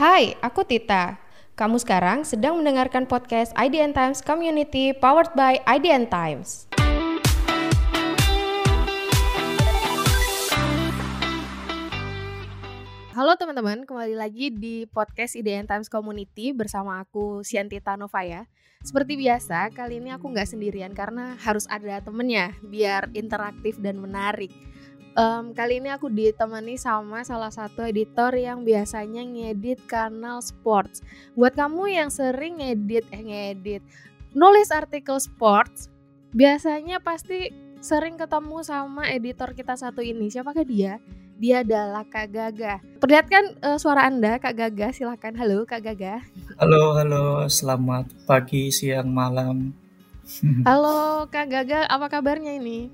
Hai, aku Tita. Kamu sekarang sedang mendengarkan podcast IDN Times Community powered by IDN Times. Halo teman-teman, kembali lagi di podcast IDN Times Community bersama aku Siantita Novaya. Seperti biasa, kali ini aku nggak sendirian karena harus ada temennya biar interaktif dan menarik. Um, kali ini aku ditemani sama salah satu editor yang biasanya ngedit kanal sports. Buat kamu yang sering ngedit, eh ngedit, nulis artikel sports, biasanya pasti sering ketemu sama editor kita satu ini. Siapakah dia? Dia adalah Kak Gaga. Perlihatkan uh, suara Anda, Kak Gaga. Silakan. Halo, Kak Gaga. Halo, halo. Selamat pagi, siang, malam. Halo, Kak Gaga. Apa kabarnya ini?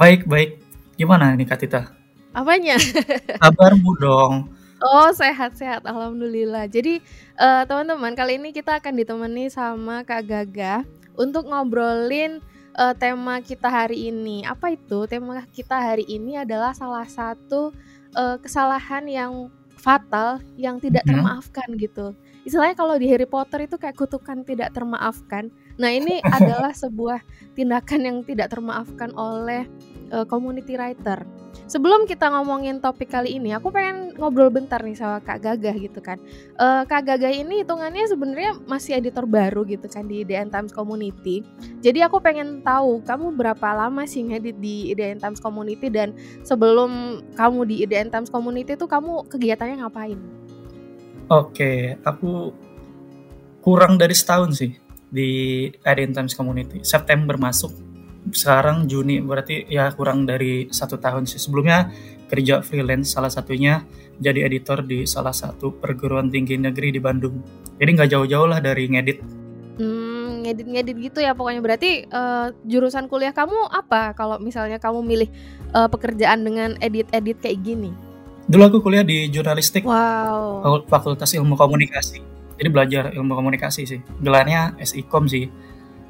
Baik, baik. Gimana nih Kak Tita? Apanya? Kabarmu dong. Oh sehat-sehat, alhamdulillah. Jadi uh, teman-teman kali ini kita akan ditemani sama Kak Gaga untuk ngobrolin uh, tema kita hari ini. Apa itu? Tema kita hari ini adalah salah satu uh, kesalahan yang fatal yang tidak hmm. termaafkan gitu. Istilahnya kalau di Harry Potter itu kayak kutukan tidak termaafkan. Nah ini adalah sebuah tindakan yang tidak termaafkan oleh uh, community writer. Sebelum kita ngomongin topik kali ini, aku pengen ngobrol bentar nih sama Kak Gagah gitu kan. Uh, Kak Gagah ini hitungannya sebenarnya masih editor baru gitu kan di IDN Times Community. Jadi aku pengen tahu kamu berapa lama sih ngedit di IDN Times Community dan sebelum kamu di IDN Times Community itu kamu kegiatannya ngapain? Oke, aku kurang dari setahun sih di IDN Times Community. September masuk sekarang Juni berarti ya kurang dari satu tahun sih. Sebelumnya kerja freelance salah satunya jadi editor di salah satu perguruan tinggi negeri di Bandung. Jadi nggak jauh-jauh lah dari ngedit. Hmm, ngedit-ngedit gitu ya pokoknya. Berarti uh, jurusan kuliah kamu apa kalau misalnya kamu milih uh, pekerjaan dengan edit-edit kayak gini? Dulu aku kuliah di jurnalistik wow. Fakultas ilmu komunikasi. Jadi belajar ilmu komunikasi sih. Gelarnya SIKOM sih.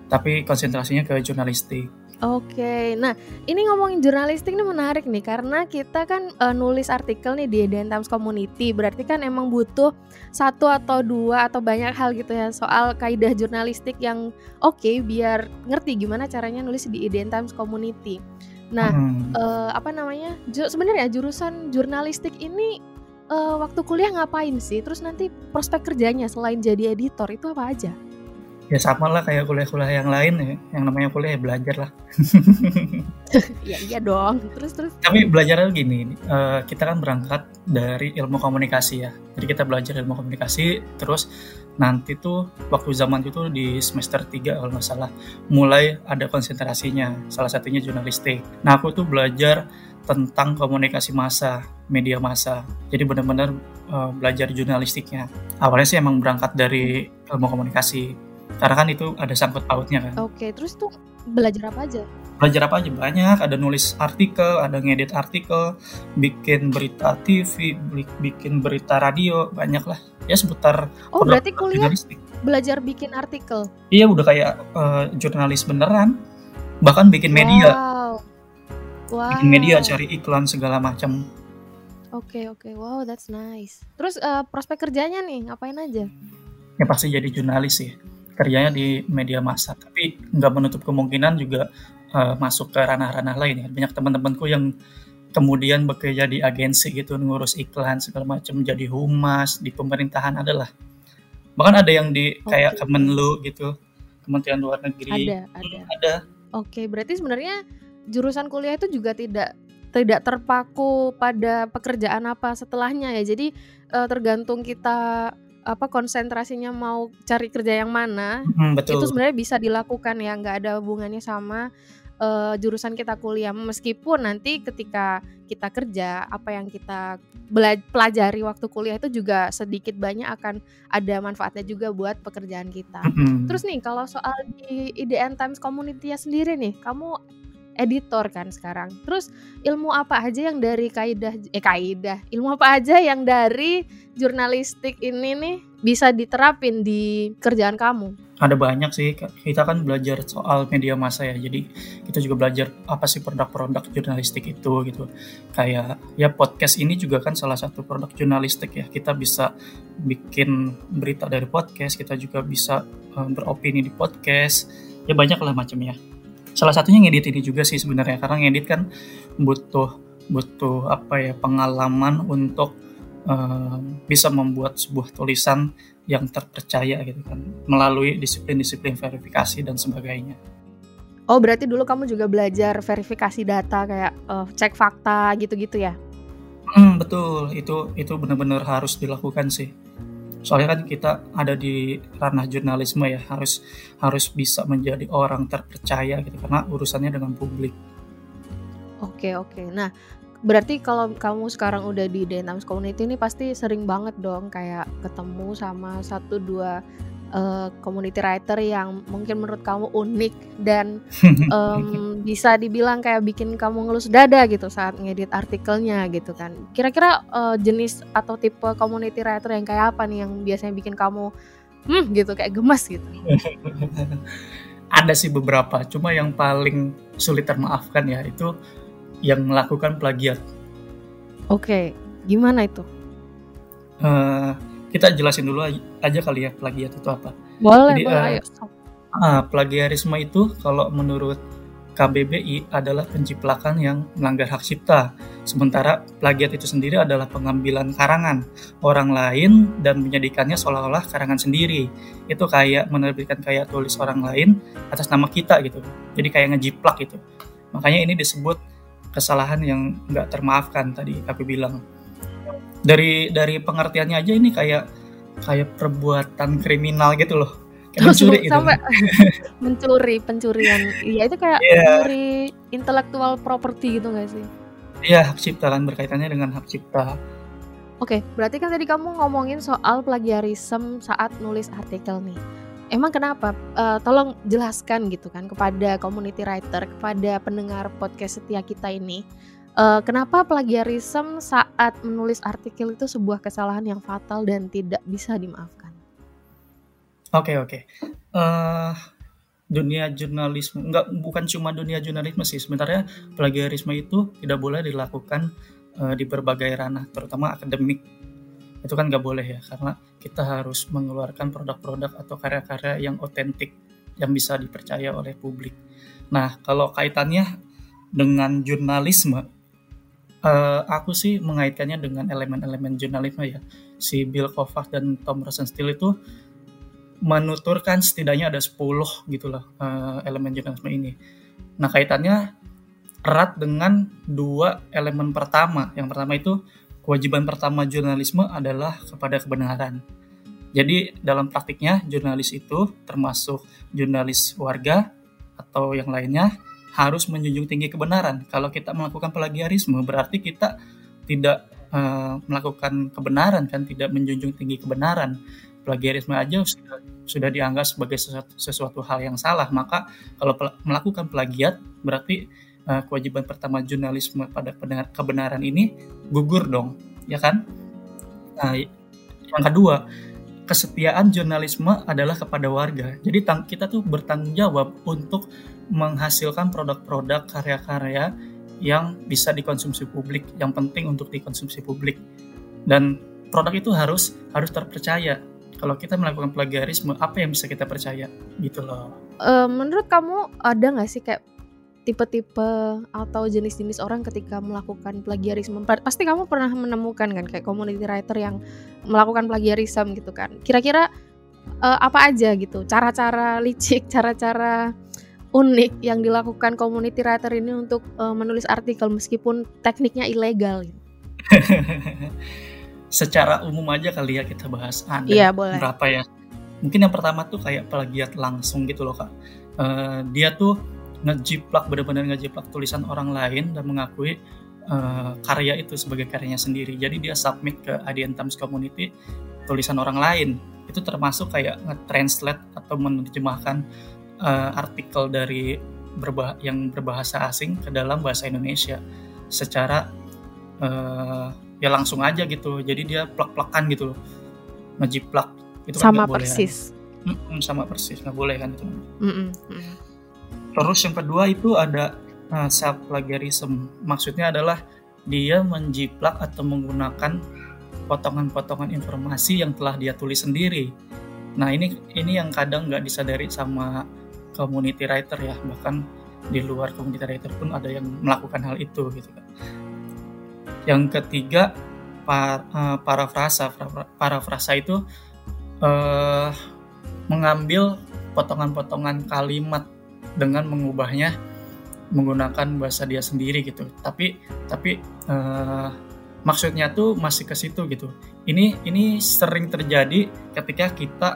Tapi konsentrasinya ke jurnalistik Oke, nah ini ngomongin jurnalistik ini menarik nih karena kita kan uh, nulis artikel nih di Eden Times Community, berarti kan emang butuh satu atau dua atau banyak hal gitu ya soal kaidah jurnalistik yang oke okay, biar ngerti gimana caranya nulis di Eden Times Community. Nah, hmm. uh, apa namanya? Ju sebenarnya jurusan jurnalistik ini uh, waktu kuliah ngapain sih? Terus nanti prospek kerjanya selain jadi editor itu apa aja? Ya sama lah kayak kuliah-kuliah yang lain ya. Yang namanya kuliah ya belajar lah. Iya iya dong. Terus terus. Tapi belajarnya gini uh, kita kan berangkat dari ilmu komunikasi ya. Jadi kita belajar ilmu komunikasi terus nanti tuh waktu zaman itu di semester 3 kalau nggak salah mulai ada konsentrasinya salah satunya jurnalistik. Nah aku tuh belajar tentang komunikasi massa media massa. Jadi benar-benar uh, belajar jurnalistiknya. Awalnya sih emang berangkat dari ilmu komunikasi karena kan itu ada sangkut pautnya kan. Oke, terus tuh belajar apa aja? Belajar apa aja banyak, ada nulis artikel, ada ngedit artikel, bikin berita TV, bikin berita radio, banyak lah. Ya seputar Oh, berarti kuliah belajar bikin artikel. Iya, udah kayak uh, jurnalis beneran. Bahkan bikin media. Wow. Wow. Bikin media, cari iklan segala macam. Oke, okay, oke. Okay. Wow, that's nice. Terus uh, prospek kerjanya nih, ngapain aja? Ya pasti jadi jurnalis sih kerjanya di media massa. Tapi nggak menutup kemungkinan juga uh, masuk ke ranah-ranah lain ya. Banyak teman-temanku yang kemudian bekerja di agensi gitu ngurus iklan segala macam jadi humas di pemerintahan adalah. Bahkan ada yang di okay. kayak Kemenlu gitu Kementerian Luar Negeri. Ada ada hmm, ada. oke okay, berarti sebenarnya jurusan kuliah itu juga tidak tidak terpaku pada pekerjaan apa setelahnya ya. Jadi uh, tergantung kita apa konsentrasinya mau cari kerja yang mana hmm, betul. itu sebenarnya bisa dilakukan ya nggak ada hubungannya sama uh, jurusan kita kuliah meskipun nanti ketika kita kerja apa yang kita pelajari waktu kuliah itu juga sedikit banyak akan ada manfaatnya juga buat pekerjaan kita. -hmm. Terus nih kalau soal di IDN Times Community ya sendiri nih, kamu editor kan sekarang. Terus ilmu apa aja yang dari kaidah eh kaidah, ilmu apa aja yang dari jurnalistik ini nih bisa diterapin di kerjaan kamu? Ada banyak sih. Kita kan belajar soal media massa ya. Jadi kita juga belajar apa sih produk-produk jurnalistik itu gitu. Kayak ya podcast ini juga kan salah satu produk jurnalistik ya. Kita bisa bikin berita dari podcast, kita juga bisa um, beropini di podcast. Ya banyak lah macamnya. Salah satunya ngedit ini juga sih sebenarnya karena ngedit kan butuh butuh apa ya pengalaman untuk um, bisa membuat sebuah tulisan yang terpercaya gitu kan melalui disiplin-disiplin verifikasi dan sebagainya. Oh berarti dulu kamu juga belajar verifikasi data kayak uh, cek fakta gitu-gitu ya? Hmm, betul itu itu benar-benar harus dilakukan sih. Soalnya kan kita ada di ranah jurnalisme ya harus harus bisa menjadi orang terpercaya gitu karena urusannya dengan publik. Oke oke. Nah Berarti kalau kamu sekarang udah di Dynamics Community ini pasti sering banget dong kayak ketemu sama satu dua uh, community writer yang mungkin menurut kamu unik dan um, bisa dibilang kayak bikin kamu ngelus dada gitu saat ngedit artikelnya gitu kan. Kira-kira uh, jenis atau tipe community writer yang kayak apa nih yang biasanya bikin kamu hmm gitu kayak gemas gitu. Ada sih beberapa, cuma yang paling sulit termaafkan ya itu yang melakukan plagiat. Oke, gimana itu? Uh, kita jelasin dulu aja kali ya plagiat itu apa. Boleh, Jadi, boleh. Uh, uh, plagiarisme itu kalau menurut KBBI adalah penciplakan yang melanggar hak cipta. Sementara plagiat itu sendiri adalah pengambilan karangan orang lain dan menjadikannya seolah-olah karangan sendiri. Itu kayak menerbitkan kayak tulis orang lain atas nama kita gitu. Jadi kayak ngejiplak gitu. Makanya ini disebut kesalahan yang nggak termaafkan tadi aku bilang dari dari pengertiannya aja ini kayak kayak perbuatan kriminal gitu loh kayak mencuri gitu sampai mencuri pencurian iya itu kayak yeah. mencuri intelektual property gitu nggak sih iya hak cipta kan berkaitannya dengan hak cipta Oke, berarti kan tadi kamu ngomongin soal plagiarisme saat nulis artikel nih. Emang kenapa? Uh, tolong jelaskan gitu kan kepada community writer, kepada pendengar podcast setia kita ini. Uh, kenapa plagiarisme saat menulis artikel itu sebuah kesalahan yang fatal dan tidak bisa dimaafkan? Oke okay, oke. Okay. Uh, eh, dunia jurnalisme enggak bukan cuma dunia jurnalisme sih. Sebenarnya plagiarisme itu tidak boleh dilakukan uh, di berbagai ranah, terutama akademik itu kan nggak boleh ya karena kita harus mengeluarkan produk-produk atau karya-karya yang otentik yang bisa dipercaya oleh publik. Nah kalau kaitannya dengan jurnalisme, uh, aku sih mengaitkannya dengan elemen-elemen jurnalisme ya. Si Bill Kovac dan Tom Rosenstiel itu menuturkan setidaknya ada 10 gitu loh uh, elemen jurnalisme ini. Nah kaitannya erat dengan dua elemen pertama. Yang pertama itu kewajiban pertama jurnalisme adalah kepada kebenaran. Jadi dalam praktiknya jurnalis itu termasuk jurnalis warga atau yang lainnya harus menjunjung tinggi kebenaran. Kalau kita melakukan plagiarisme berarti kita tidak uh, melakukan kebenaran kan, tidak menjunjung tinggi kebenaran. Plagiarisme aja sudah, sudah dianggap sebagai sesuatu, sesuatu hal yang salah. Maka kalau melakukan plagiat berarti uh, kewajiban pertama jurnalisme pada kebenaran ini gugur dong, ya kan? Nah, yang kedua, kesetiaan jurnalisme adalah kepada warga. Jadi kita tuh bertanggung jawab untuk menghasilkan produk-produk karya-karya yang bisa dikonsumsi publik, yang penting untuk dikonsumsi publik. Dan produk itu harus harus terpercaya. Kalau kita melakukan plagiarisme, apa yang bisa kita percaya? Gitu loh. Uh, menurut kamu ada nggak sih kayak tipe-tipe atau jenis-jenis orang ketika melakukan plagiarisme pasti kamu pernah menemukan kan kayak community writer yang melakukan plagiarisme gitu kan kira-kira uh, apa aja gitu cara-cara licik cara-cara unik yang dilakukan community writer ini untuk uh, menulis artikel meskipun tekniknya ilegal gitu. secara umum aja kali ya kita bahas ada iya, boleh. berapa ya mungkin yang pertama tuh kayak plagiat langsung gitu loh kak uh, dia tuh ngejiplak benar-benar ngejiplak tulisan orang lain dan mengakui uh, karya itu sebagai karyanya sendiri. Jadi dia submit ke ADN Times Community tulisan orang lain. Itu termasuk kayak nge-translate atau menerjemahkan uh, artikel dari berbah yang berbahasa asing ke dalam bahasa Indonesia. Secara uh, ya langsung aja gitu. Jadi dia plak-plakan gitu loh. Ngejiplak. Itu kan sama persis. Kan? sama persis. Nggak boleh kan itu. Mm -mm. terus yang kedua itu ada uh, self plagiarism maksudnya adalah dia menjiplak atau menggunakan potongan-potongan informasi yang telah dia tulis sendiri. Nah ini ini yang kadang nggak disadari sama community writer ya bahkan di luar community writer pun ada yang melakukan hal itu gitu kan yang ketiga par, uh, parafrasa. Parafrasa itu uh, mengambil potongan-potongan kalimat dengan mengubahnya menggunakan bahasa dia sendiri gitu. Tapi tapi uh, maksudnya tuh masih ke situ gitu. Ini ini sering terjadi ketika kita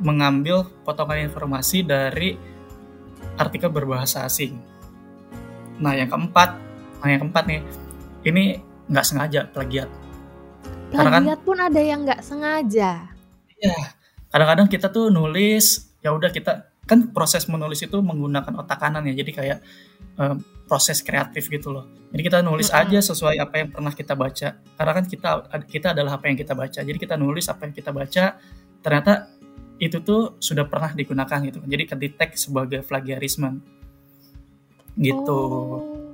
mengambil potongan informasi dari artikel berbahasa asing. Nah, yang keempat, nah yang keempat nih, ini nggak sengaja plagiat. Plagiat kan, pun ada yang nggak sengaja. Iya, kadang-kadang kita tuh nulis, ya udah kita kan proses menulis itu menggunakan otak kanan ya, jadi kayak um, proses kreatif gitu loh. Jadi kita nulis mm -hmm. aja sesuai apa yang pernah kita baca. Karena kan kita kita adalah apa yang kita baca. Jadi kita nulis apa yang kita baca. Ternyata itu tuh sudah pernah digunakan gitu. Jadi kedetek sebagai plagiarisme. Gitu. Oh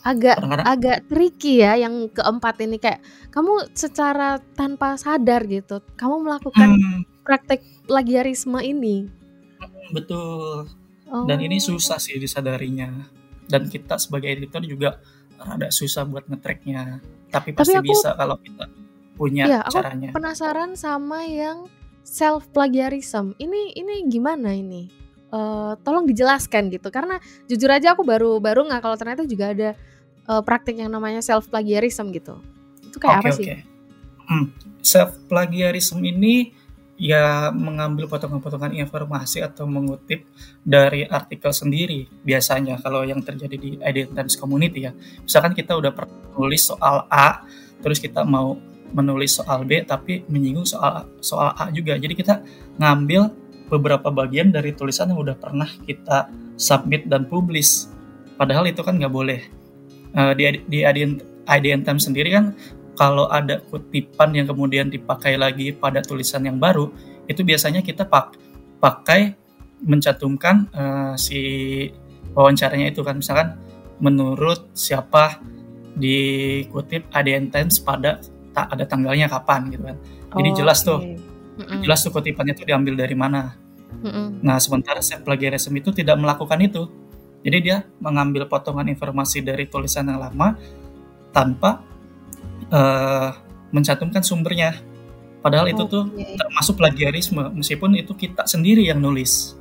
agak agak tricky ya yang keempat ini kayak kamu secara tanpa sadar gitu kamu melakukan hmm, praktek plagiarisme ini betul oh. dan ini oh. susah sih disadarinya dan kita sebagai editor juga rada susah buat ngetracknya tapi pasti tapi aku, bisa kalau kita punya ya, caranya aku penasaran sama yang self plagiarism ini ini gimana ini uh, tolong dijelaskan gitu karena jujur aja aku baru baru nggak kalau ternyata juga ada uh, praktik yang namanya self plagiarism gitu. Itu kayak okay, apa sih? Okay. Hmm. Self plagiarism ini ya mengambil potongan-potongan informasi atau mengutip dari artikel sendiri biasanya kalau yang terjadi di Identity Community ya. Misalkan kita udah pernah nulis soal A, terus kita mau menulis soal B tapi menyinggung soal soal A juga. Jadi kita ngambil beberapa bagian dari tulisan yang udah pernah kita submit dan publish. Padahal itu kan nggak boleh uh, di di IDN Time sendiri kan kalau ada kutipan yang kemudian dipakai lagi pada tulisan yang baru itu biasanya kita pak pakai mencantumkan uh, si wawancaranya itu kan misalkan menurut siapa dikutip IDN Times pada tak ada tanggalnya kapan gitu kan jadi oh, jelas okay. tuh mm jelas tuh kutipannya itu diambil dari mana mm nah sementara self plagiarism itu tidak melakukan itu jadi dia mengambil potongan informasi dari tulisan yang lama tanpa uh, mencantumkan sumbernya. Padahal okay. itu tuh termasuk plagiarisme meskipun itu kita sendiri yang nulis.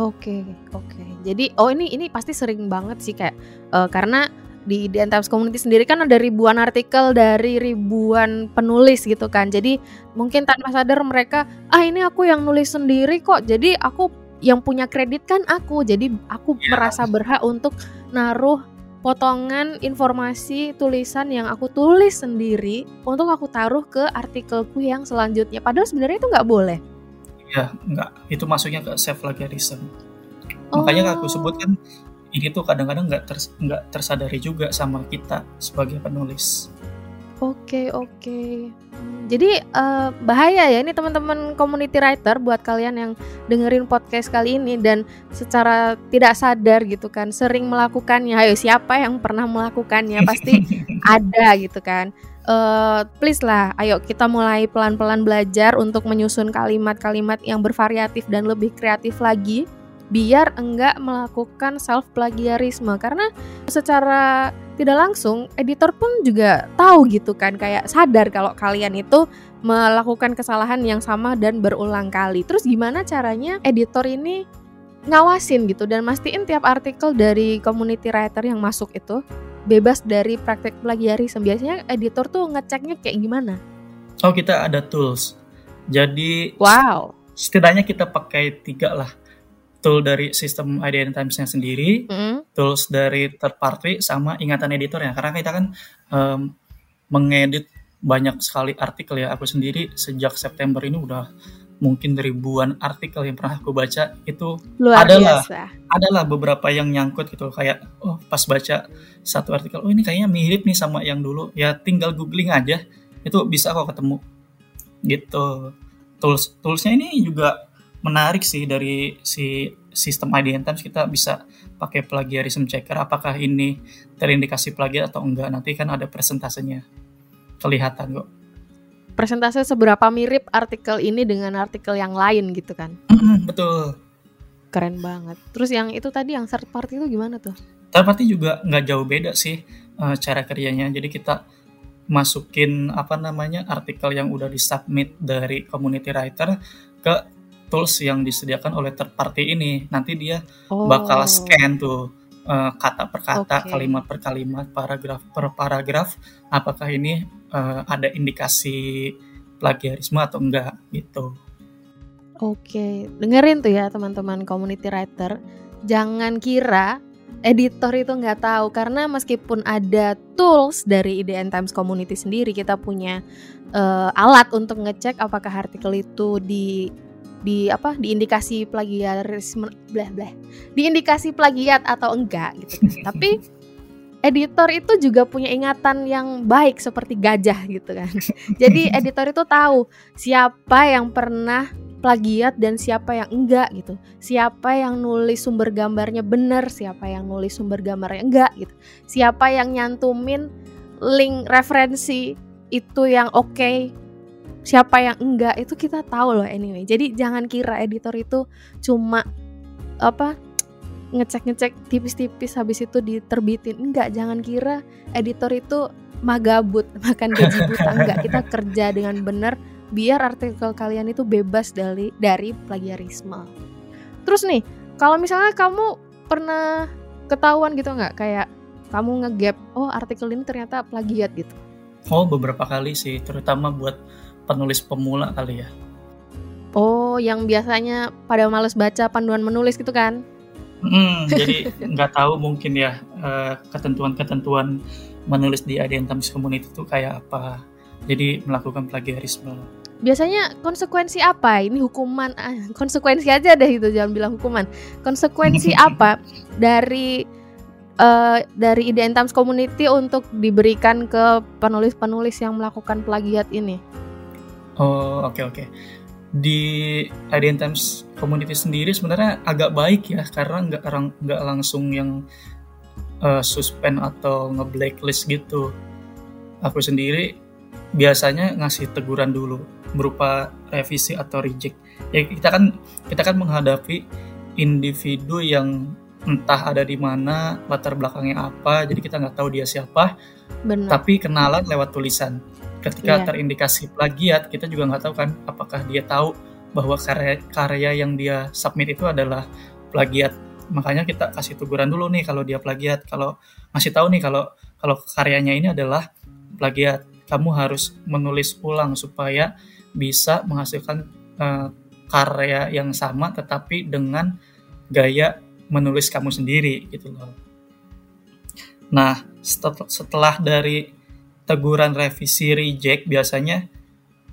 Oke, okay, oke. Okay. Jadi oh ini ini pasti sering banget sih kayak uh, karena di di Times Community sendiri kan ada ribuan artikel dari ribuan penulis gitu kan. Jadi mungkin tanpa sadar mereka, ah ini aku yang nulis sendiri kok. Jadi aku yang punya kredit kan aku jadi aku yeah. merasa berhak untuk naruh potongan informasi tulisan yang aku tulis sendiri untuk aku taruh ke artikelku yang selanjutnya padahal sebenarnya itu nggak boleh ya nggak itu masuknya ke self plagiarism oh. makanya aku sebutkan ini tuh kadang-kadang nggak -kadang ters, nggak tersadari juga sama kita sebagai penulis Oke oke. Jadi uh, bahaya ya ini teman-teman community writer buat kalian yang dengerin podcast kali ini dan secara tidak sadar gitu kan sering melakukannya. Ayo siapa yang pernah melakukannya pasti ada gitu kan. Uh, please lah, ayo kita mulai pelan-pelan belajar untuk menyusun kalimat-kalimat yang bervariatif dan lebih kreatif lagi biar enggak melakukan self plagiarisme karena secara tidak langsung editor pun juga tahu gitu kan kayak sadar kalau kalian itu melakukan kesalahan yang sama dan berulang kali. Terus gimana caranya editor ini ngawasin gitu dan mastiin tiap artikel dari community writer yang masuk itu bebas dari praktek plagiarisme. Biasanya editor tuh ngeceknya kayak gimana? Oh kita ada tools. Jadi wow. Setidaknya kita pakai tiga lah tool dari sistem IDN Times-nya sendiri, mm. tools dari third party sama ingatan editor ya. Karena kita kan um, mengedit banyak sekali artikel ya aku sendiri sejak September ini udah mungkin ribuan artikel yang pernah aku baca itu Luar adalah biasa. adalah beberapa yang nyangkut gitu kayak oh pas baca satu artikel oh ini kayaknya mirip nih sama yang dulu ya tinggal googling aja itu bisa kok ketemu gitu tools toolsnya ini juga menarik sih dari si sistem IDN Times kita bisa pakai plagiarism checker apakah ini terindikasi plagiat atau enggak nanti kan ada presentasenya kelihatan kok Persentase seberapa mirip artikel ini dengan artikel yang lain gitu kan. Betul Keren banget. Terus yang itu tadi yang third party itu gimana tuh? Tapi juga nggak jauh beda sih eh, cara kerjanya. Jadi kita masukin apa namanya artikel yang udah disubmit dari community writer ke tools yang disediakan oleh third party ini. Nanti dia Oh. bakal scan tuh eh, kata per kata, Oke. kalimat per kalimat, paragraf per paragraf, apakah ini eh, ada indikasi plagiarisme atau enggak gitu. Oke, dengerin tuh ya teman-teman community writer. Jangan kira editor itu nggak tahu karena meskipun ada tools dari IDN Times Community sendiri, kita punya eh, alat untuk ngecek apakah artikel itu di di apa diindikasi plagiarisme blah blah diindikasi plagiat atau enggak gitu tapi editor itu juga punya ingatan yang baik seperti gajah gitu kan jadi editor itu tahu siapa yang pernah plagiat dan siapa yang enggak gitu. Siapa yang nulis sumber gambarnya benar, siapa yang nulis sumber gambarnya enggak gitu. Siapa yang nyantumin link referensi itu yang oke, siapa yang enggak itu kita tahu loh anyway. Jadi jangan kira editor itu cuma apa ngecek-ngecek tipis-tipis habis itu diterbitin. Enggak, jangan kira editor itu magabut makan gaji buta enggak. Kita kerja dengan benar biar artikel kalian itu bebas dari dari plagiarisme. Terus nih, kalau misalnya kamu pernah ketahuan gitu nggak kayak kamu ngegap, oh artikel ini ternyata plagiat gitu. Oh beberapa kali sih, terutama buat penulis pemula kali ya. Oh, yang biasanya pada males baca panduan menulis gitu kan? Hmm, jadi nggak tahu mungkin ya eh, ketentuan-ketentuan menulis di IDN Times Community itu kayak apa. Jadi melakukan plagiarisme. Biasanya konsekuensi apa? Ini hukuman, ah, konsekuensi aja deh itu jangan bilang hukuman. Konsekuensi apa dari eh, dari IDN Times Community untuk diberikan ke penulis-penulis yang melakukan plagiat ini? Oh oke oke. Di IDN Times Community sendiri sebenarnya agak baik ya karena nggak orang nggak langsung yang eh, suspend atau nge-blacklist gitu. Aku sendiri biasanya ngasih teguran dulu berupa revisi atau reject. Ya kita kan kita kan menghadapi individu yang entah ada di mana latar belakangnya apa jadi kita nggak tahu dia siapa Benar. tapi kenalan lewat tulisan. Ketika Iya. terindikasi plagiat, kita juga nggak tahu kan apakah dia tahu bahwa karya karya yang dia submit itu adalah plagiat. Makanya kita kasih teguran dulu nih kalau dia plagiat. Kalau masih tahu nih kalau kalau karyanya ini adalah plagiat, kamu harus menulis ulang supaya bisa menghasilkan eh, karya yang sama tetapi dengan gaya menulis kamu sendiri gitu loh. Nah, setel- setelah dari teguran revisi reject biasanya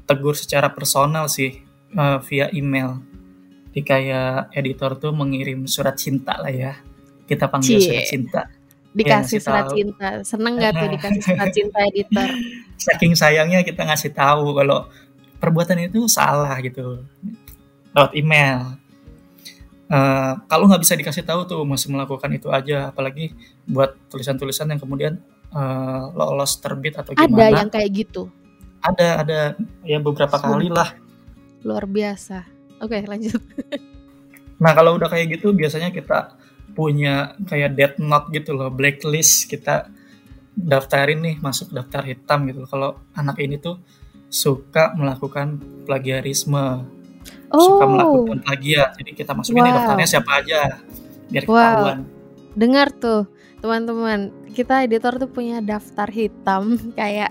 tegur secara personal sih eh, via email. Jadi kayak editor tuh mengirim surat cinta lah ya. Kita panggil Cie. surat cinta. dikasih ngasih surat tahu. cinta. Seneng gak tuh dikasih surat cinta editor? Saking sayangnya kita ngasih tahu kalau perbuatan itu salah gitu lewat email. Eh, kalau nggak bisa dikasih tahu tuh masih melakukan itu aja, apalagi buat tulisan-tulisan yang kemudian eh, lolos terbit atau Ada gimana. yang kayak gitu. ada ada ya beberapa Sumpah. kali lah Luar biasa. Oke, lanjut. nah kalau udah kayak gitu biasanya kita punya kayak death note gitu loh blacklist kita daftarin nih masuk daftar hitam gitu loh. kalau anak ini tuh suka melakukan plagiarisme suka Oh, melakukan plagiat jadi kita masukin Wow. daftarnya siapa aja biar Wow. ketahuan dengar tuh teman-teman. Kita editor tuh punya daftar hitam kayak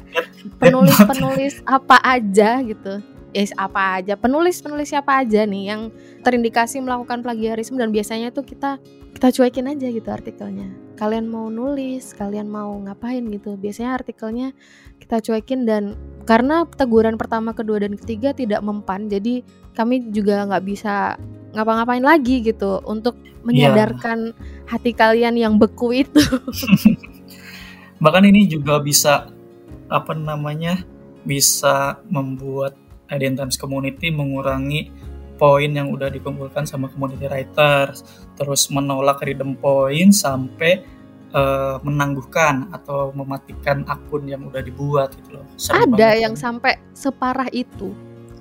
penulis-penulis apa aja gitu. Yes, apa aja. Penulis-penulis siapa aja nih yang terindikasi melakukan plagiarisme dan biasanya tuh kita kita cuekin aja gitu artikelnya. Kalian mau nulis, kalian mau ngapain gitu. Biasanya artikelnya kita cuekin dan karena teguran pertama, kedua dan ketiga tidak mempan, jadi kami juga nggak bisa ngapa-ngapain lagi gitu untuk iya. menyadarkan yeah. hati kalian yang beku itu. Bahkan ini juga bisa apa namanya bisa membuat Times Community mengurangi poin yang udah dikumpulkan sama community writer, terus menolak redeem point sampai uh, menangguhkan atau mematikan akun yang udah dibuat gitu loh. Sering ada yang kan. sampai separah itu.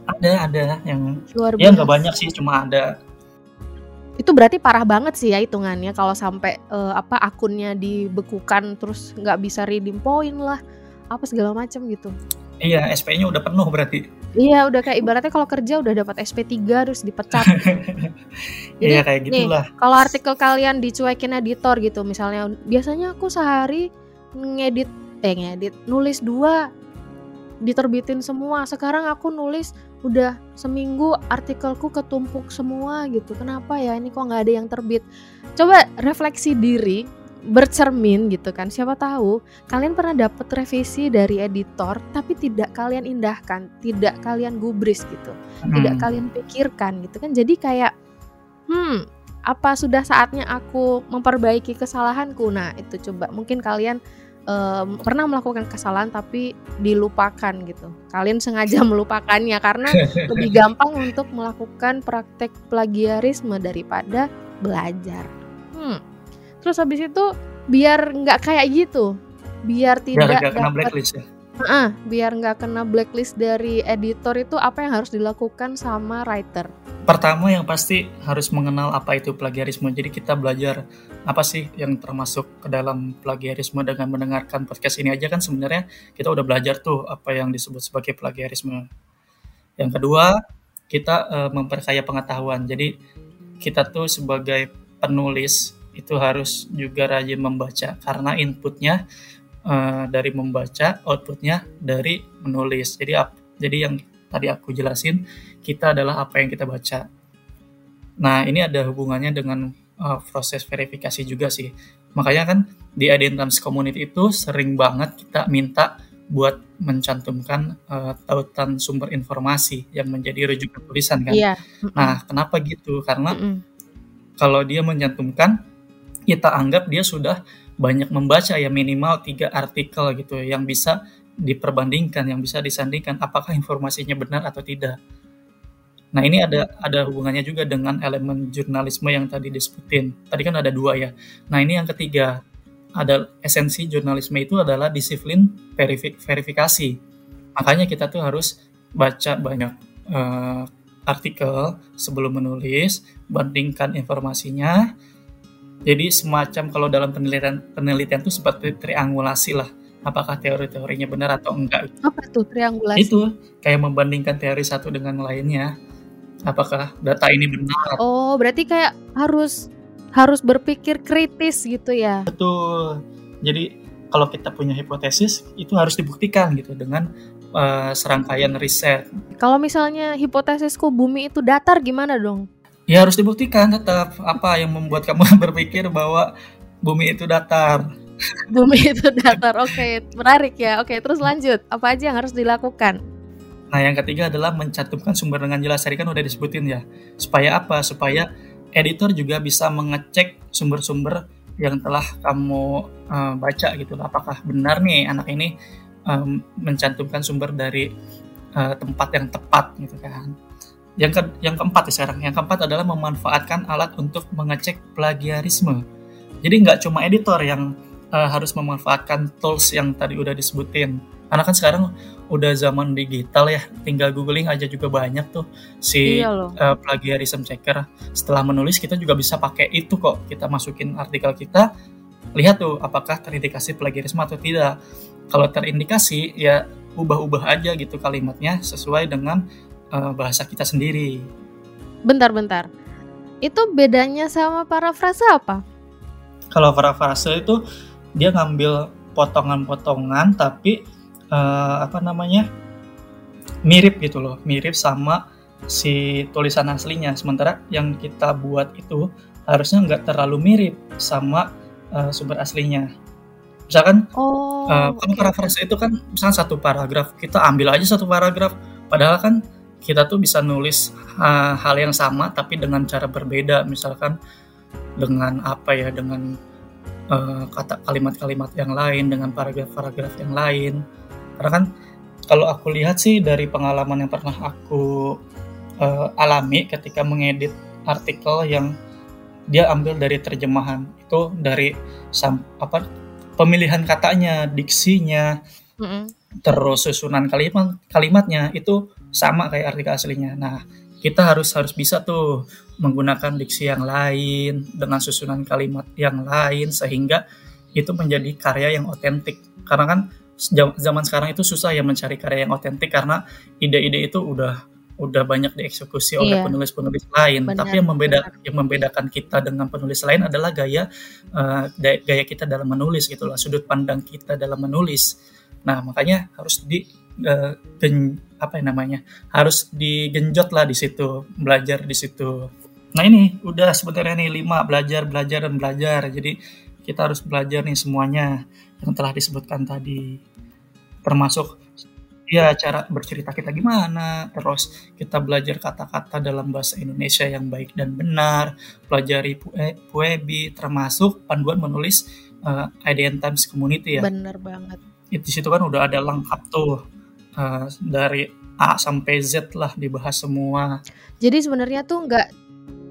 Ada, ada yang Luar ya nggak banyak sih, cuma ada. Itu berarti parah banget sih ya hitungannya kalau sampai uh, apa akunnya dibekukan terus nggak bisa redeem point lah, apa segala macam gitu. Iya, SP-nya udah penuh berarti. Iya, udah kayak ibaratnya kalau kerja udah dapat SP3 terus dipecat. Iya, kayak gitulah. Kalau artikel kalian dicuekin editor gitu, misalnya biasanya aku sehari ngedit eh ngedit nulis dua diterbitin semua. Sekarang aku nulis udah seminggu artikelku ketumpuk semua gitu. Kenapa ya ini kok nggak ada yang terbit? Coba refleksi diri bercermin gitu kan siapa tahu kalian pernah dapat revisi dari editor tapi tidak kalian indahkan tidak kalian gubris gitu hmm. tidak kalian pikirkan gitu kan jadi kayak hmm apa sudah saatnya aku memperbaiki kesalahanku nah itu coba mungkin kalian um, pernah melakukan kesalahan tapi dilupakan gitu. Kalian sengaja melupakannya karena lebih gampang untuk melakukan praktek plagiarisme daripada belajar. Hmm. Terus habis itu biar nggak kayak gitu. Biar tidak biar kena blacklist ya uh, biar nggak kena blacklist dari editor itu apa yang harus dilakukan sama writer. Pertama yang pasti harus mengenal apa itu plagiarisme. Jadi kita belajar apa sih yang termasuk ke dalam plagiarisme dengan mendengarkan podcast ini aja kan sebenarnya kita udah belajar tuh apa yang disebut sebagai plagiarisme. Yang kedua kita uh, memperkaya pengetahuan. Jadi kita tuh sebagai penulis itu harus juga rajin membaca karena inputnya uh, dari membaca, outputnya dari menulis. Jadi jadi yang tadi aku jelasin kita adalah apa yang kita baca. Nah ini ada hubungannya dengan uh, proses verifikasi juga sih. Makanya kan di Identitas Community itu sering banget kita minta buat mencantumkan uh, tautan sumber informasi yang menjadi rujukan tulisan kan. Iya. Nah, kenapa gitu? Karena mm -mm. kalau dia mencantumkan kita anggap dia sudah banyak membaca ya minimal tiga artikel gitu yang bisa diperbandingkan, yang bisa disandingkan apakah informasinya benar atau tidak. Nah ini ada ada hubungannya juga dengan elemen jurnalisme yang tadi disebutin. Tadi kan ada dua ya. Nah ini yang ketiga ada esensi jurnalisme itu adalah disiplin verifikasi. Makanya kita tuh harus baca banyak uh, artikel sebelum menulis, bandingkan informasinya, jadi semacam kalau dalam penelitian penelitian itu seperti triangulasi lah. Apakah teori-teorinya benar atau enggak? Apa tuh triangulasi? Itu kayak membandingkan teori satu dengan lainnya. Apakah data ini benar? Oh, berarti kayak harus harus berpikir kritis gitu ya? Betul. Jadi kalau kita punya hipotesis itu harus dibuktikan gitu dengan uh, serangkaian riset. Kalau misalnya hipotesisku bumi itu datar gimana dong? Ya harus dibuktikan tetap apa yang membuat kamu berpikir bahwa bumi itu datar. Bumi itu datar. Oke, okay. menarik ya. Oke, okay, terus lanjut. Apa aja yang harus dilakukan? Nah, yang ketiga adalah mencantumkan sumber dengan jelas. Tadi kan udah disebutin ya. Supaya apa? Supaya editor juga bisa mengecek sumber-sumber yang telah kamu uh, baca gitu. Apakah benar nih anak ini um, mencantumkan sumber dari uh, tempat yang tepat gitu kan. Yang ke yang keempat ya sekarang. Yang keempat adalah memanfaatkan alat untuk mengecek plagiarisme. Jadi nggak cuma editor yang uh, harus memanfaatkan tools yang tadi udah disebutin. Karena kan sekarang udah zaman digital ya, tinggal googling aja juga banyak tuh si iya uh, plagiarism checker. Setelah menulis kita juga bisa pakai itu kok. Kita masukin artikel kita, lihat tuh apakah terindikasi plagiarisme atau tidak. Kalau terindikasi ya ubah-ubah aja gitu kalimatnya sesuai dengan uh, bahasa kita sendiri. Bentar-bentar. Itu bedanya sama parafrase apa? Kalau parafrase itu dia ngambil potongan-potongan tapi uh, apa namanya? mirip gitu loh, mirip sama si tulisan aslinya. Sementara yang kita buat itu harusnya nggak terlalu mirip sama uh, sumber aslinya. Misalkan oh, uh, kan okay. parafrase itu kan misalnya satu paragraf, kita ambil aja satu paragraf, padahal kan kita tuh bisa nulis uh, hal yang sama tapi dengan cara berbeda, misalkan dengan apa ya, dengan uh, kata kalimat-kalimat yang lain, dengan paragraf-paragraf yang lain. Karena kan kalau aku lihat sih dari pengalaman yang pernah aku uh, alami ketika mengedit artikel yang dia ambil dari terjemahan itu dari sam, apa pemilihan katanya, diksinya, mm -hmm. terus susunan kalimat kalimatnya itu sama kayak artikel aslinya. Nah, kita harus harus bisa tuh menggunakan diksi yang lain dengan susunan kalimat yang lain sehingga itu menjadi karya yang otentik. Karena kan zaman sekarang itu susah ya mencari karya yang otentik karena ide-ide itu udah udah banyak dieksekusi oleh iya. penulis-penulis lain. Benar, Tapi yang membeda benar. yang membedakan kita dengan penulis lain adalah gaya uh, gaya kita dalam menulis gitulah, sudut pandang kita dalam menulis. Nah, makanya harus di uh, gen, apa yang namanya? Harus digenjot lah di situ, belajar di situ. Nah, ini udah sebenarnya nih lima belajar, belajar dan belajar. Jadi kita harus belajar nih semuanya yang telah disebutkan tadi. Termasuk ya cara bercerita kita gimana, terus kita belajar kata-kata dalam bahasa Indonesia yang baik dan benar, pelajari Puebi, termasuk panduan menulis uh, IDN Times Community ya. Bener banget. Di situ kan udah ada lengkap tuh uh, dari A sampai Z lah dibahas semua. Jadi sebenarnya tuh nggak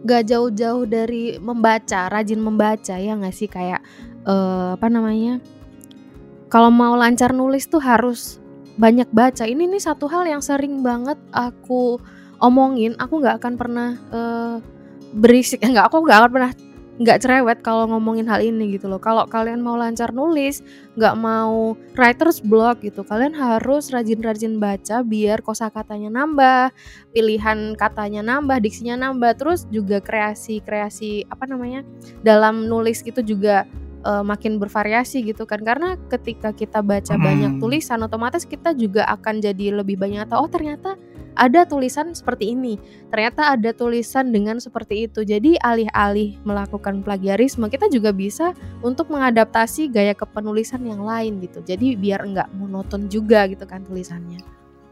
nggak jauh-jauh dari membaca, rajin membaca ya nggak sih kayak uh, apa namanya? Kalau mau lancar nulis tuh harus banyak baca. Ini nih satu hal yang sering banget aku omongin. Aku nggak akan pernah uh, berisik, nggak aku nggak akan pernah nggak cerewet kalau ngomongin hal ini gitu loh. Kalau kalian mau lancar nulis, nggak mau writer's block gitu, kalian harus rajin-rajin baca biar kosakatanya nambah, pilihan katanya nambah, diksinya nambah, terus juga kreasi-kreasi apa namanya dalam nulis gitu juga uh, makin bervariasi gitu kan karena ketika kita baca hmm. banyak tulisan otomatis kita juga akan jadi lebih banyak tahu oh ternyata ada tulisan seperti ini. Ternyata ada tulisan dengan seperti itu. Jadi alih-alih melakukan plagiarisme kita juga bisa untuk mengadaptasi gaya kepenulisan yang lain gitu. Jadi biar enggak monoton juga gitu kan tulisannya.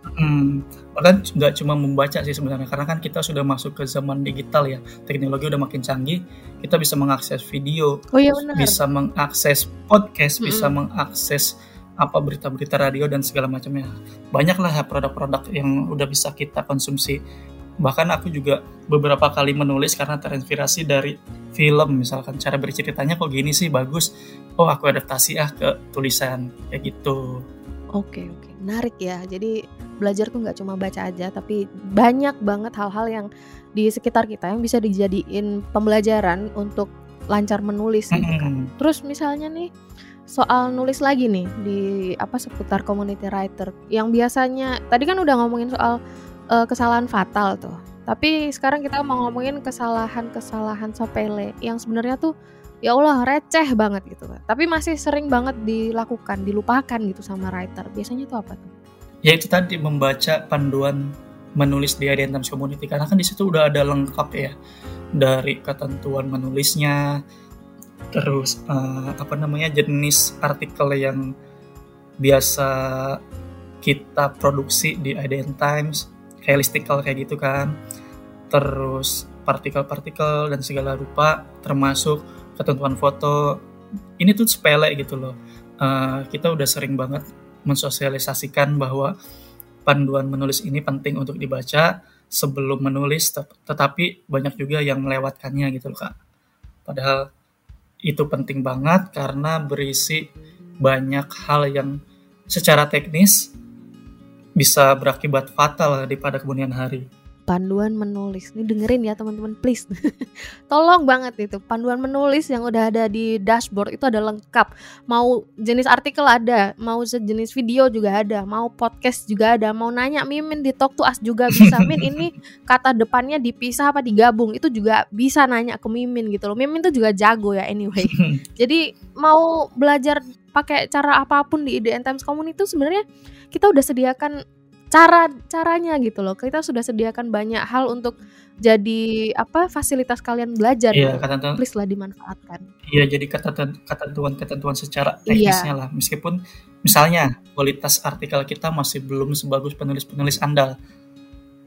Hmm, bahkan nggak cuma membaca sih sebenarnya, karena kan kita sudah masuk ke zaman digital ya, teknologi udah makin canggih, kita bisa mengakses video, oh, iya benar. bisa mengakses podcast, -hmm. bisa mengakses apa berita-berita radio dan segala macamnya. Banyak lah ya produk-produk yang udah bisa kita konsumsi. Bahkan aku juga beberapa kali menulis karena terinspirasi dari film, misalkan cara berceritanya kok gini sih bagus, oh aku adaptasi ah ke tulisan kayak gitu. Oke oke, menarik ya. Jadi belajar tuh nggak cuma baca aja, tapi banyak banget hal-hal yang di sekitar kita yang bisa dijadiin pembelajaran untuk lancar menulis gitu kan. Terus misalnya nih soal nulis lagi nih di apa seputar community writer. Yang biasanya tadi kan udah ngomongin soal uh, kesalahan fatal tuh. Tapi sekarang kita mau ngomongin kesalahan-kesalahan sepele yang sebenarnya tuh ya Allah receh banget gitu. Tapi masih sering banget dilakukan dilupakan gitu sama writer. Biasanya itu apa tuh? Ya itu tadi membaca panduan menulis di Idea Times Community. Karena kan di situ udah ada lengkap ya. Dari ketentuan menulisnya terus uh, apa namanya jenis artikel yang biasa kita produksi di Idea Times kayak listicle kayak gitu kan. Terus partikel-partikel dan segala rupa termasuk ketentuan foto. Ini tuh sepele gitu loh. Uh, kita udah sering banget mensosialisasikan bahwa panduan menulis ini penting untuk dibaca sebelum menulis tetapi banyak juga yang melewatkannya gitu loh kak. Padahal itu penting banget karena berisi banyak hal yang secara teknis bisa berakibat fatal di pada kemudian hari panduan menulis. Ini dengerin ya teman-teman please. Tolong banget itu panduan menulis yang udah ada di dashboard itu ada lengkap. Mau jenis artikel ada, mau sejenis video juga ada, mau podcast juga ada, mau nanya Mimin di Talk to Us juga bisa. Min ini kata depannya dipisah apa digabung itu juga bisa nanya ke Mimin gitu loh. Mimin tuh juga jago ya anyway. Jadi mau belajar pakai cara apa pun di IDN Times Community itu sebenarnya kita udah sediakan cara caranya gitu loh. Kita sudah sediakan banyak hal untuk jadi apa fasilitas kalian belajar Iya, ketentuan Please lah dimanfaatkan. Iya, jadi ketentuan-ketentuan secara Iya. teknisnya lah. Meskipun misalnya kualitas artikel kita masih belum sebagus penulis-penulis andal.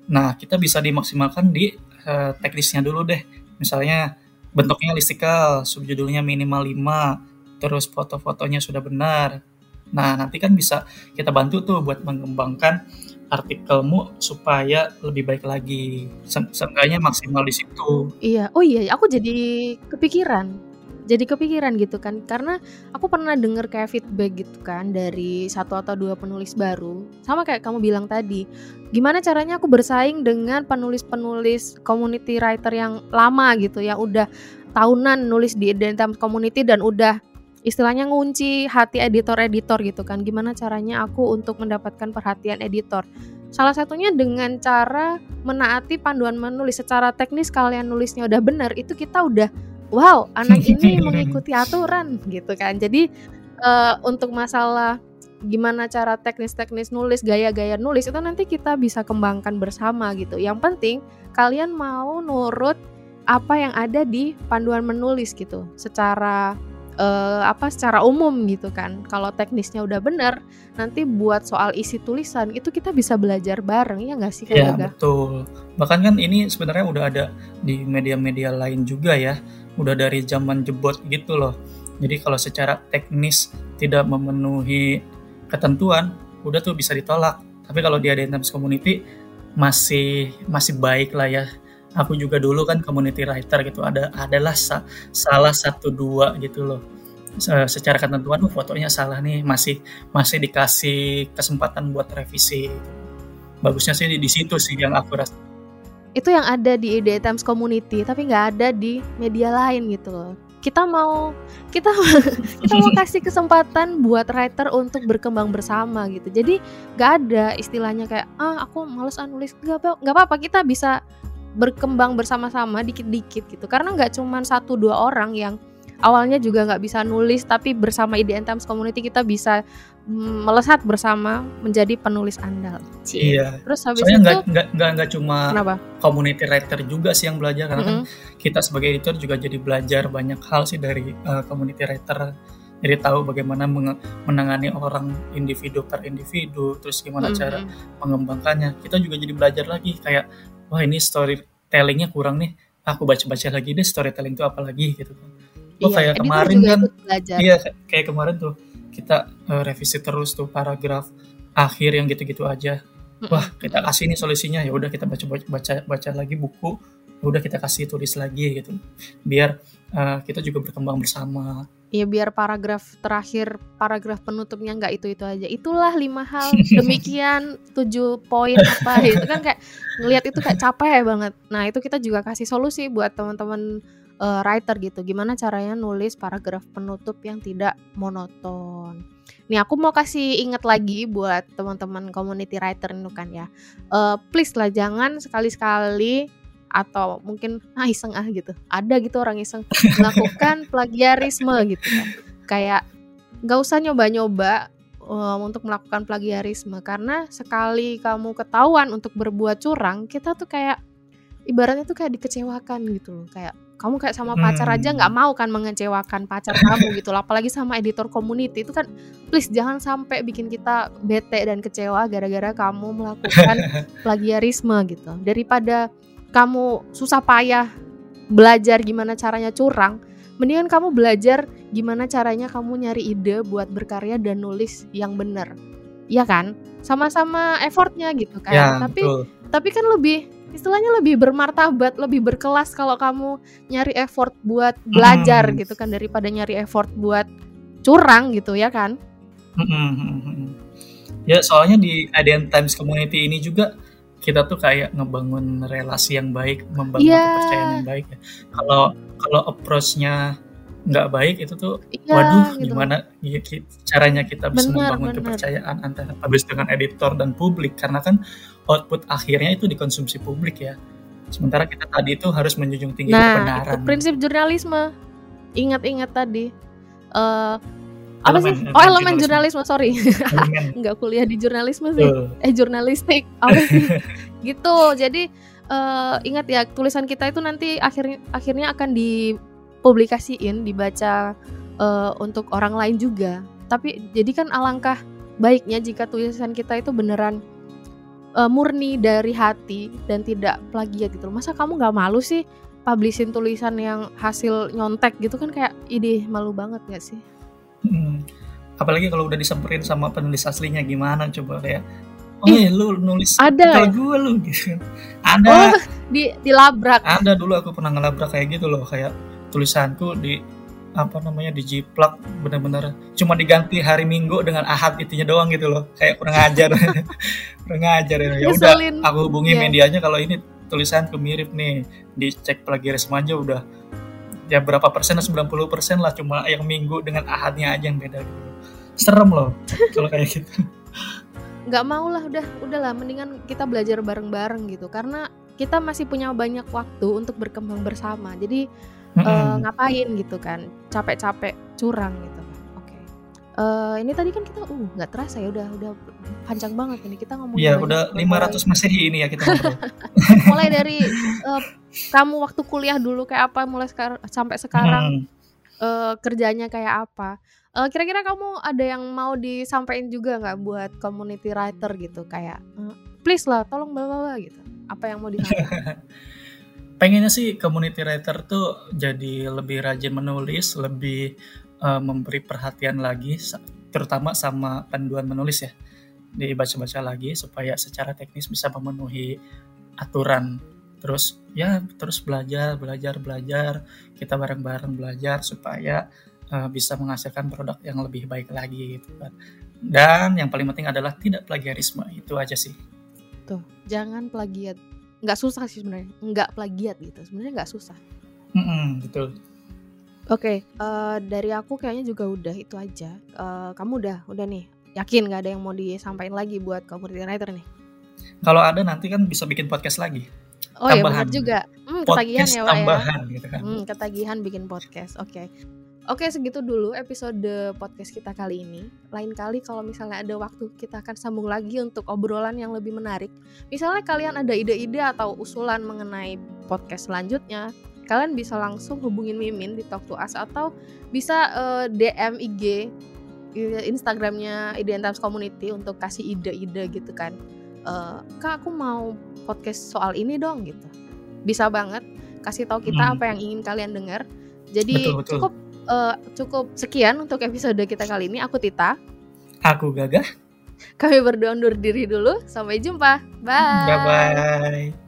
Nah, kita bisa dimaksimalkan di eh, teknisnya dulu deh. Misalnya bentuknya listikal, subjudulnya minimal 5, terus foto-fotonya sudah benar. Nah, nanti kan bisa kita bantu tuh buat mengembangkan artikelmu supaya lebih baik lagi. Se- Seenggaknya maksimal di situ. Iya. Oh iya, aku jadi kepikiran. Jadi kepikiran gitu kan karena aku pernah denger kayak feedback gitu kan dari satu atau dua penulis baru. Sama kayak kamu bilang tadi. Gimana caranya aku bersaing dengan penulis-penulis community writer yang lama gitu yang udah tahunan nulis di Identitas Community dan udah istilahnya ngunci hati editor-editor gitu kan. Gimana caranya aku untuk mendapatkan perhatian editor? Salah satunya dengan cara menaati panduan menulis secara teknis kalian nulisnya udah bener itu kita udah wow anak ini mengikuti aturan gitu kan jadi eh, untuk masalah gimana cara teknis-teknis nulis gaya-gaya nulis itu nanti kita bisa kembangkan bersama gitu yang penting kalian mau nurut apa yang ada di panduan menulis gitu secara eh, apa secara umum gitu kan kalau teknisnya udah bener nanti buat soal isi tulisan itu kita bisa belajar bareng ya nggak sih Kak Ya, Gaga? betul. Bahkan kan ini sebenarnya udah ada di media-media lain juga ya. Udah dari zaman jebot gitu loh. Jadi kalau secara teknis tidak memenuhi ketentuan, udah tuh bisa ditolak. Tapi kalau di Identitas Community masih masih baik lah ya. Aku juga dulu kan community writer gitu. Ada adalah sa- salah satu dua gitu loh. Se- Secara ketentuan oh, fotonya salah nih, masih masih dikasih kesempatan buat revisi. Bagusnya sih di, di situ sih yang aku rasa. itu yang ada di ID Times Community tapi nggak ada di media lain gitu loh kita mau kita kita mau kasih kesempatan buat writer untuk berkembang bersama gitu jadi nggak ada istilahnya kayak ah aku males nulis nggak apa nggak apa-apa kita bisa berkembang bersama-sama dikit-dikit gitu karena nggak cuman satu dua orang yang awalnya juga nggak bisa nulis tapi bersama IDN Times Community kita bisa mm, melesat bersama menjadi penulis andal Cie. Iya. terus habis Soalnya itu nggak nggak nggak cuma kenapa community writer juga sih yang belajar karena kan Mm-mm. kita sebagai editor juga jadi belajar banyak hal sih dari uh, community writer. Jadi tahu bagaimana menangani orang individu per individu, terus gimana cara Mm-mm. mengembangkannya. Kita juga jadi belajar lagi kayak wah ini storytellingnya kurang nih. Aku baca-baca lagi deh storytelling itu apa lagi gitu kan. Oh Iya, kayak kemarin kan. Iya, kayak- kemarin tuh kita uh, revisi terus tuh paragraf akhir yang gitu-gitu aja. Wah, kita kasih nih solusinya. Ya udah kita baca baca baca lagi buku. Udah kita kasih tulis lagi gitu. Biar uh, kita juga berkembang bersama. Iya biar paragraf terakhir, paragraf penutupnya nggak itu itu aja. Itulah lima hal. Demikian tujuh poin apa itu kan kayak ngelihat itu kayak capek banget. Nah itu kita juga kasih solusi buat teman-teman eh, writer gitu. Gimana caranya nulis paragraf penutup yang tidak monoton. Nih aku mau kasih ingat lagi buat teman-teman community writer itu kan ya. Eh, please lah jangan sekali-sekali atau mungkin ah iseng ah gitu. Ada gitu orang iseng melakukan plagiarisme gitu kan. Kayak nggak usah nyoba-nyoba um, untuk melakukan plagiarisme karena sekali kamu ketahuan untuk berbuat curang, kita tuh kayak ibaratnya tuh kayak dikecewakan gitu loh. Kayak kamu kayak sama pacar aja Hmm. nggak mau kan mengecewakan pacar kamu gitu loh. Apalagi sama editor community itu kan please jangan sampai bikin kita bete dan kecewa gara-gara kamu melakukan plagiarisme gitu. Daripada kamu susah payah belajar gimana caranya curang, mendingan kamu belajar gimana caranya kamu nyari ide buat berkarya dan nulis yang bener. Iya kan? Sama-sama effortnya gitu kan. ya, tapi betul. tapi kan lebih istilahnya lebih bermartabat, lebih berkelas kalau kamu nyari effort buat belajar Hmm. gitu kan daripada nyari effort buat curang gitu ya kan? Mm-mm. Ya, soalnya di ADN Times Community ini juga kita tuh kayak ngebangun relasi yang baik, membangun Iya. kepercayaan yang baik. ya. Kalau kalau approach-nya nggak baik itu tuh Iya Waduh, gitu. gimana ya, ki- caranya kita bisa Benar, membangun benar. kepercayaan antara penulis dengan editor dan publik karena kan output akhirnya itu dikonsumsi publik ya. Sementara kita tadi itu harus menjunjung tinggi Nah, kebenaran. itu prinsip jurnalisme. Ingat-ingat tadi. Eh apa sih? Elemen, Oh elemen elemen jurnalisme, sorry. Elemen. Nggak kuliah di jurnalisme sih. Tuh. Eh jurnalistik. Apa sih? gitu. Jadi eh, ingat ya tulisan kita itu nanti akhirnya akhirnya akan dipublikasiin, dibaca eh, untuk orang lain juga. Tapi jadi kan alangkah baiknya jika tulisan kita itu beneran eh, murni dari hati dan tidak plagiat gitu. Masa kamu nggak malu sih publishin tulisan yang hasil nyontek gitu kan kayak ide malu banget gak sih? Hmm. Apalagi kalau udah disamperin sama penulis aslinya gimana coba kayak Oh Ih, iya lu nulis ada kalau ya? gue lu gitu. Ada Oh, di dilabrak. ada dulu aku pernah ngelabrak kayak gitu loh kayak tulisanku di apa namanya dijiplak bener-bener cuma diganti hari Minggu dengan Ahad itunya doang gitu loh kayak kurang ajar kurang ajar ya ya udah aku hubungi Iya. medianya kalau ini tulisanku mirip nih dicek plagiarisme aja udah ya berapa persen? 90 persen lah cuma yang Minggu dengan Ahadnya aja yang beda gitu. Serem loh kalau kayak gitu. Nggak mau lah udah udahlah mendingan kita belajar bareng-bareng gitu karena kita masih punya banyak waktu untuk berkembang bersama jadi eh, Mm-mm. ngapain gitu kan capek-capek curang gitu. Kan oke. Eh, ini tadi kan kita uh nggak terasa ya udah udah panjang banget ini kita ngomongin Iya udah mulai, 500 masehi ini ya kita ngobrol. mulai dari eh, kamu waktu kuliah dulu kayak apa mulai sekarang sampai sekarang Hmm. eh, kerjanya kayak apa Eh, kira-kira kamu ada yang mau disampaikan juga nggak buat community writer gitu kayak eh, please lah tolong bla gitu apa yang mau disampaikan Pengennya sih community writer tuh jadi lebih rajin menulis, lebih eh, memberi perhatian lagi, terutama sama panduan menulis ya. Dibaca-baca lagi supaya secara teknis bisa memenuhi aturan. Terus ya terus belajar, belajar, belajar. Kita bareng-bareng belajar supaya eh, bisa menghasilkan produk yang lebih baik lagi gitu kan. Dan yang paling penting adalah tidak plagiarisme. Itu aja sih. tuh jangan plagiat nggak susah sih sebenarnya nggak plagiat gitu sebenarnya nggak susah Mm-mm, betul. oke eh, dari aku kayaknya juga udah itu aja Eh, kamu udah udah nih yakin nggak ada yang mau disampaikan lagi buat community writer nih Kalau ada nanti kan bisa bikin podcast lagi. oh ya Tambahan. benar juga hmm, ketagihan Podcast ya Wak ya tambahan gitu kan. Hmm, ketagihan bikin podcast. Oke. Oke, segitu dulu episode podcast kita kali ini. Lain kali kalau misalnya ada waktu kita akan sambung lagi untuk obrolan yang lebih menarik. Misalnya kalian ada ide-ide atau usulan mengenai podcast selanjutnya, kalian bisa langsung hubungin Mimin di Talk to Us atau bisa eh, DM IG Instagramnya IDN Times Community untuk kasih ide-ide gitu kan. Eh, Kak, aku mau podcast soal ini dong gitu. Bisa banget kasih tahu kita Hmm. apa yang ingin kalian dengar. Jadi Betul, betul. cukup eh, cukup sekian untuk episode kita kali ini. Aku Tita. Aku gagah. Kami berdua undur diri dulu. Sampai jumpa. Bye. Bye bye.